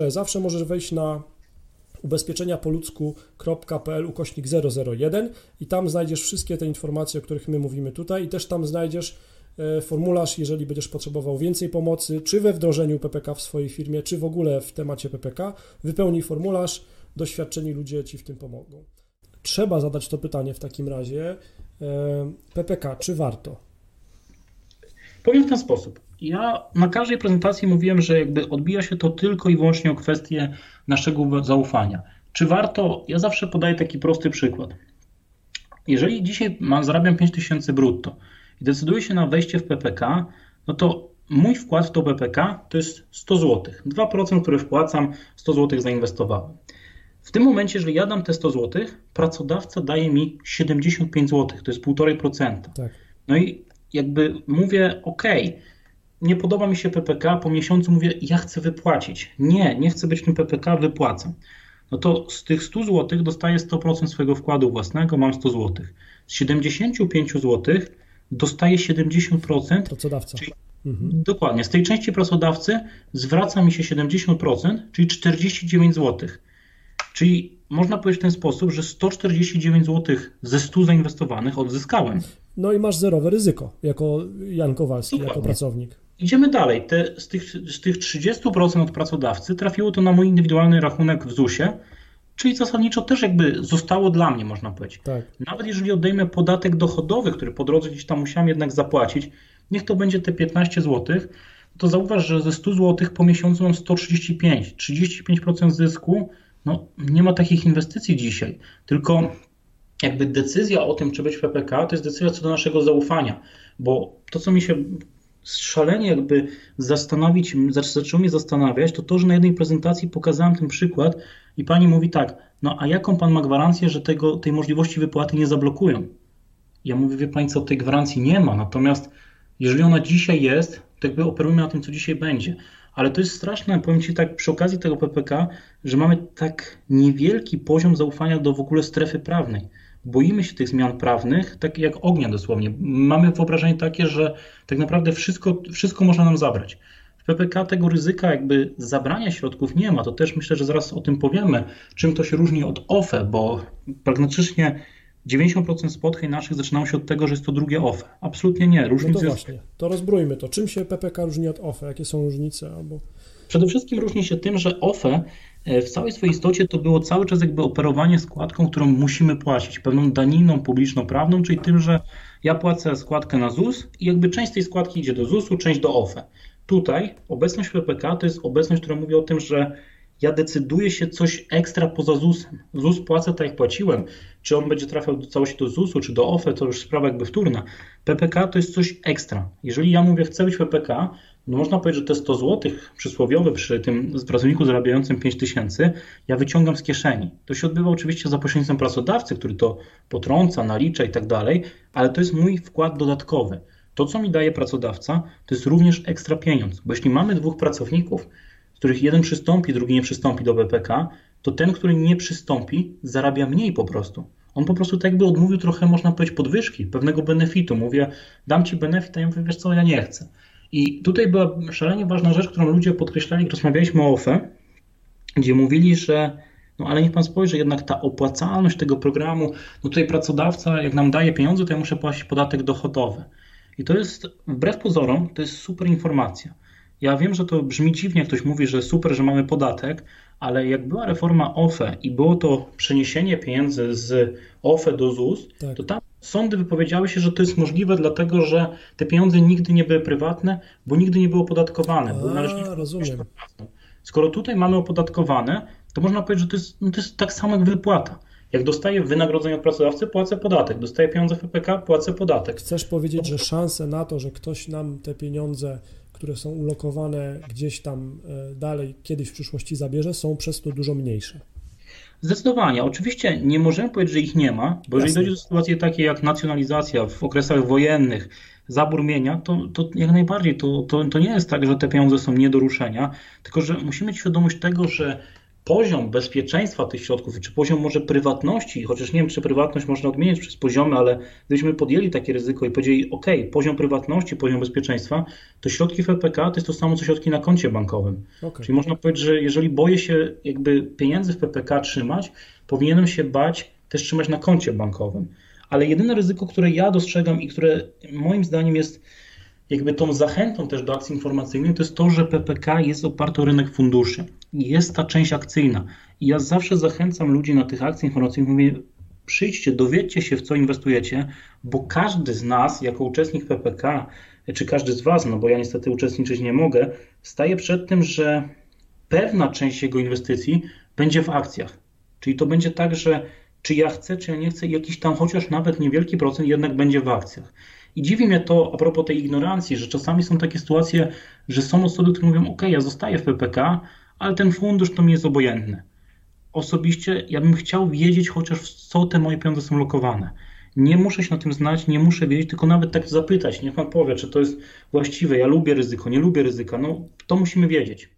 Zawsze możesz wejść na ubezpieczenia po ludzku.pl ukośnik 001 i tam znajdziesz wszystkie te informacje, o których my mówimy tutaj i też tam znajdziesz e, formularz, jeżeli będziesz potrzebował więcej pomocy, czy we wdrożeniu PPK w swojej firmie, czy w ogóle w temacie PPK. Wypełnij formularz, doświadczeni ludzie Ci w tym pomogą. Trzeba zadać to pytanie w takim razie. E, PPK, czy warto? Powiem w ten sposób. Ja na każdej prezentacji mówiłem, że jakby odbija się to tylko i wyłącznie o kwestię naszego zaufania. Czy warto? Ja zawsze podaję taki prosty przykład. Jeżeli dzisiaj mam, zarabiam 5000 brutto i decyduję się na wejście w PPK, no to mój wkład w to PPK to jest 100 zł. 2%, które wpłacam, 100 zł zainwestowałem. W tym momencie, jeżeli ja dam te 100 zł, pracodawca daje mi 75 zł, to jest 1,5%. Tak. No i jakby mówię, OK, nie podoba mi się PPK, po miesiącu mówię, ja chcę wypłacić. Nie, nie chcę być tym PPK, wypłacam. No to z tych 100 zł dostaję 100% swojego wkładu własnego, mam 100 zł. Z 75 zł dostaję 70%. Pracodawca. Czyli mhm. Dokładnie. Z tej części pracodawcy zwraca mi się 70%, czyli 49 zł. Czyli można powiedzieć w ten sposób, że 149 zł ze 100 zainwestowanych odzyskałem. No i masz zerowe ryzyko jako Jan Kowalski, Dokładnie. jako pracownik. Idziemy dalej. Te, z, tych, z tych 30% od pracodawcy trafiło to na mój indywidualny rachunek w ZUS-ie, czyli zasadniczo też jakby zostało dla mnie, można powiedzieć. Tak. Nawet jeżeli odejmę podatek dochodowy, który po drodze gdzieś tam musiałem jednak zapłacić, niech to będzie te 15 zł, to zauważ, że ze 100 zł po miesiącu mam 135. 35% zysku, no nie ma takich inwestycji dzisiaj, tylko jakby decyzja o tym, czy być w PPK, to jest decyzja co do naszego zaufania, bo to, co mi się szalenie jakby zastanowić, zaczęło mnie zastanawiać, to to, że na jednej prezentacji pokazałem ten przykład i pani mówi tak, no a jaką pan ma gwarancję, że tego, tej możliwości wypłaty nie zablokują? Ja mówię, wie pani co, tej gwarancji nie ma, natomiast jeżeli ona dzisiaj jest, to jakby operujemy na tym, co dzisiaj będzie. Ale to jest straszne, powiem Ci tak przy okazji tego PPK, że mamy tak niewielki poziom zaufania do w ogóle strefy prawnej boimy się tych zmian prawnych, tak jak ognia dosłownie. Mamy wyobrażenie takie, że tak naprawdę wszystko, wszystko można nam zabrać. W PPK tego ryzyka jakby zabrania środków nie ma. To też myślę, że zaraz o tym powiemy, czym to się różni od OFE, bo pragmatycznie 90% spotkań naszych zaczynało się od tego, że jest to drugie OFE. Absolutnie nie. Różnice no to właśnie, to rozbrójmy to. Czym się PPK różni od OFE? Jakie są różnice? Albo... Przede wszystkim różni się tym, że OFE w całej swojej istocie to było cały czas jakby operowanie składką, którą musimy płacić, pewną daniną publiczną prawną, czyli tym, że ja płacę składkę na ZUS i jakby część tej składki idzie do ZUS-u, część do OFE. Tutaj obecność PPK to jest obecność, która mówi o tym, że ja decyduję się coś ekstra poza ZUS-em. ZUS płacę tak jak płaciłem. Czy on będzie trafiał do całości do ZUS-u, czy do OFE, to już sprawa jakby wtórna. PPK to jest coś ekstra. Jeżeli ja mówię, chcę być PPK, no można powiedzieć, że te 100 zł przysłowiowe przy tym pracowniku zarabiającym 5 tysięcy ja wyciągam z kieszeni. To się odbywa oczywiście za pośrednictwem pracodawcy, który to potrąca, nalicza i tak dalej, ale to jest mój wkład dodatkowy. To, co mi daje pracodawca, to jest również ekstra pieniądz, bo jeśli mamy dwóch pracowników, z których jeden przystąpi, drugi nie przystąpi do BPK, to ten, który nie przystąpi, zarabia mniej po prostu. On po prostu tak jakby odmówił trochę, można powiedzieć, podwyżki, pewnego benefitu. Mówię, dam ci benefit, a ja mówię, wiesz co, ja nie chcę. I tutaj była szalenie ważna rzecz, którą ludzie podkreślali, jak rozmawialiśmy o OFE, gdzie mówili, że no ale niech pan spojrzy, jednak ta opłacalność tego programu, no tutaj pracodawca, jak nam daje pieniądze, to ja muszę płacić podatek dochodowy. I to jest, wbrew pozorom, to jest super informacja. Ja wiem, że to brzmi dziwnie, jak ktoś mówi, że super, że mamy podatek, ale jak była reforma OFE i było to przeniesienie pieniędzy z OFE do ZUS, tak. to tam sądy wypowiedziały się, że to jest możliwe, dlatego że te pieniądze nigdy nie były prywatne, bo nigdy nie były opodatkowane. A, rozumiem. Skoro tutaj mamy opodatkowane, to można powiedzieć, że to jest, no to jest tak samo jak wypłata. Jak dostaję wynagrodzenie od pracodawcy, płacę podatek. Dostaję pieniądze w PPK, płacę podatek. Chcesz powiedzieć, że szanse na to, że ktoś nam te pieniądze, które są ulokowane gdzieś tam e, dalej, kiedyś w przyszłości zabierze, są przez to dużo mniejsze? Zdecydowanie. Oczywiście nie możemy powiedzieć, że ich nie ma, bo jeżeli dojdzie do sytuacji takiej jak nacjonalizacja w okresach wojennych, zabór mienia, to, to jak najbardziej to, to, to nie jest tak, że te pieniądze są nie do ruszenia, tylko że musimy mieć świadomość tego, że poziom bezpieczeństwa tych środków, czy poziom może prywatności, chociaż nie wiem, czy prywatność można odmienić przez poziomy, ale gdybyśmy podjęli takie ryzyko i powiedzieli, OK, poziom prywatności, poziom bezpieczeństwa, to środki w PPK to jest to samo, co środki na koncie bankowym. Okay. Czyli można powiedzieć, że jeżeli boję się jakby pieniędzy w PPK trzymać, powinienem się bać też trzymać na koncie bankowym. Ale jedyne ryzyko, które ja dostrzegam i które moim zdaniem jest jakby tą zachętą też do akcji informacyjnej, to jest to, że PPK jest oparty o rynek funduszy. Jest ta część akcyjna. I ja zawsze zachęcam ludzi na tych akcjach informacyjnych, mówię, przyjdźcie, dowiedzcie się, w co inwestujecie, bo każdy z nas, jako uczestnik PPK, czy każdy z Was, no bo ja niestety uczestniczyć nie mogę, staje przed tym, że pewna część jego inwestycji będzie w akcjach. Czyli to będzie tak, że czy ja chcę, czy ja nie chcę, jakiś tam chociaż nawet niewielki procent jednak będzie w akcjach. I dziwi mnie to a propos tej ignorancji, że czasami są takie sytuacje, że są osoby, które mówią: OK, ja zostaję w PPK, ale ten fundusz to mi jest obojętny. Osobiście ja bym chciał wiedzieć chociaż w co te moje pieniądze są lokowane. Nie muszę się na tym znać, nie muszę wiedzieć, tylko nawet tak zapytać. Niech pan powie, czy to jest właściwe. Ja lubię ryzyko, nie lubię ryzyka. No to musimy wiedzieć.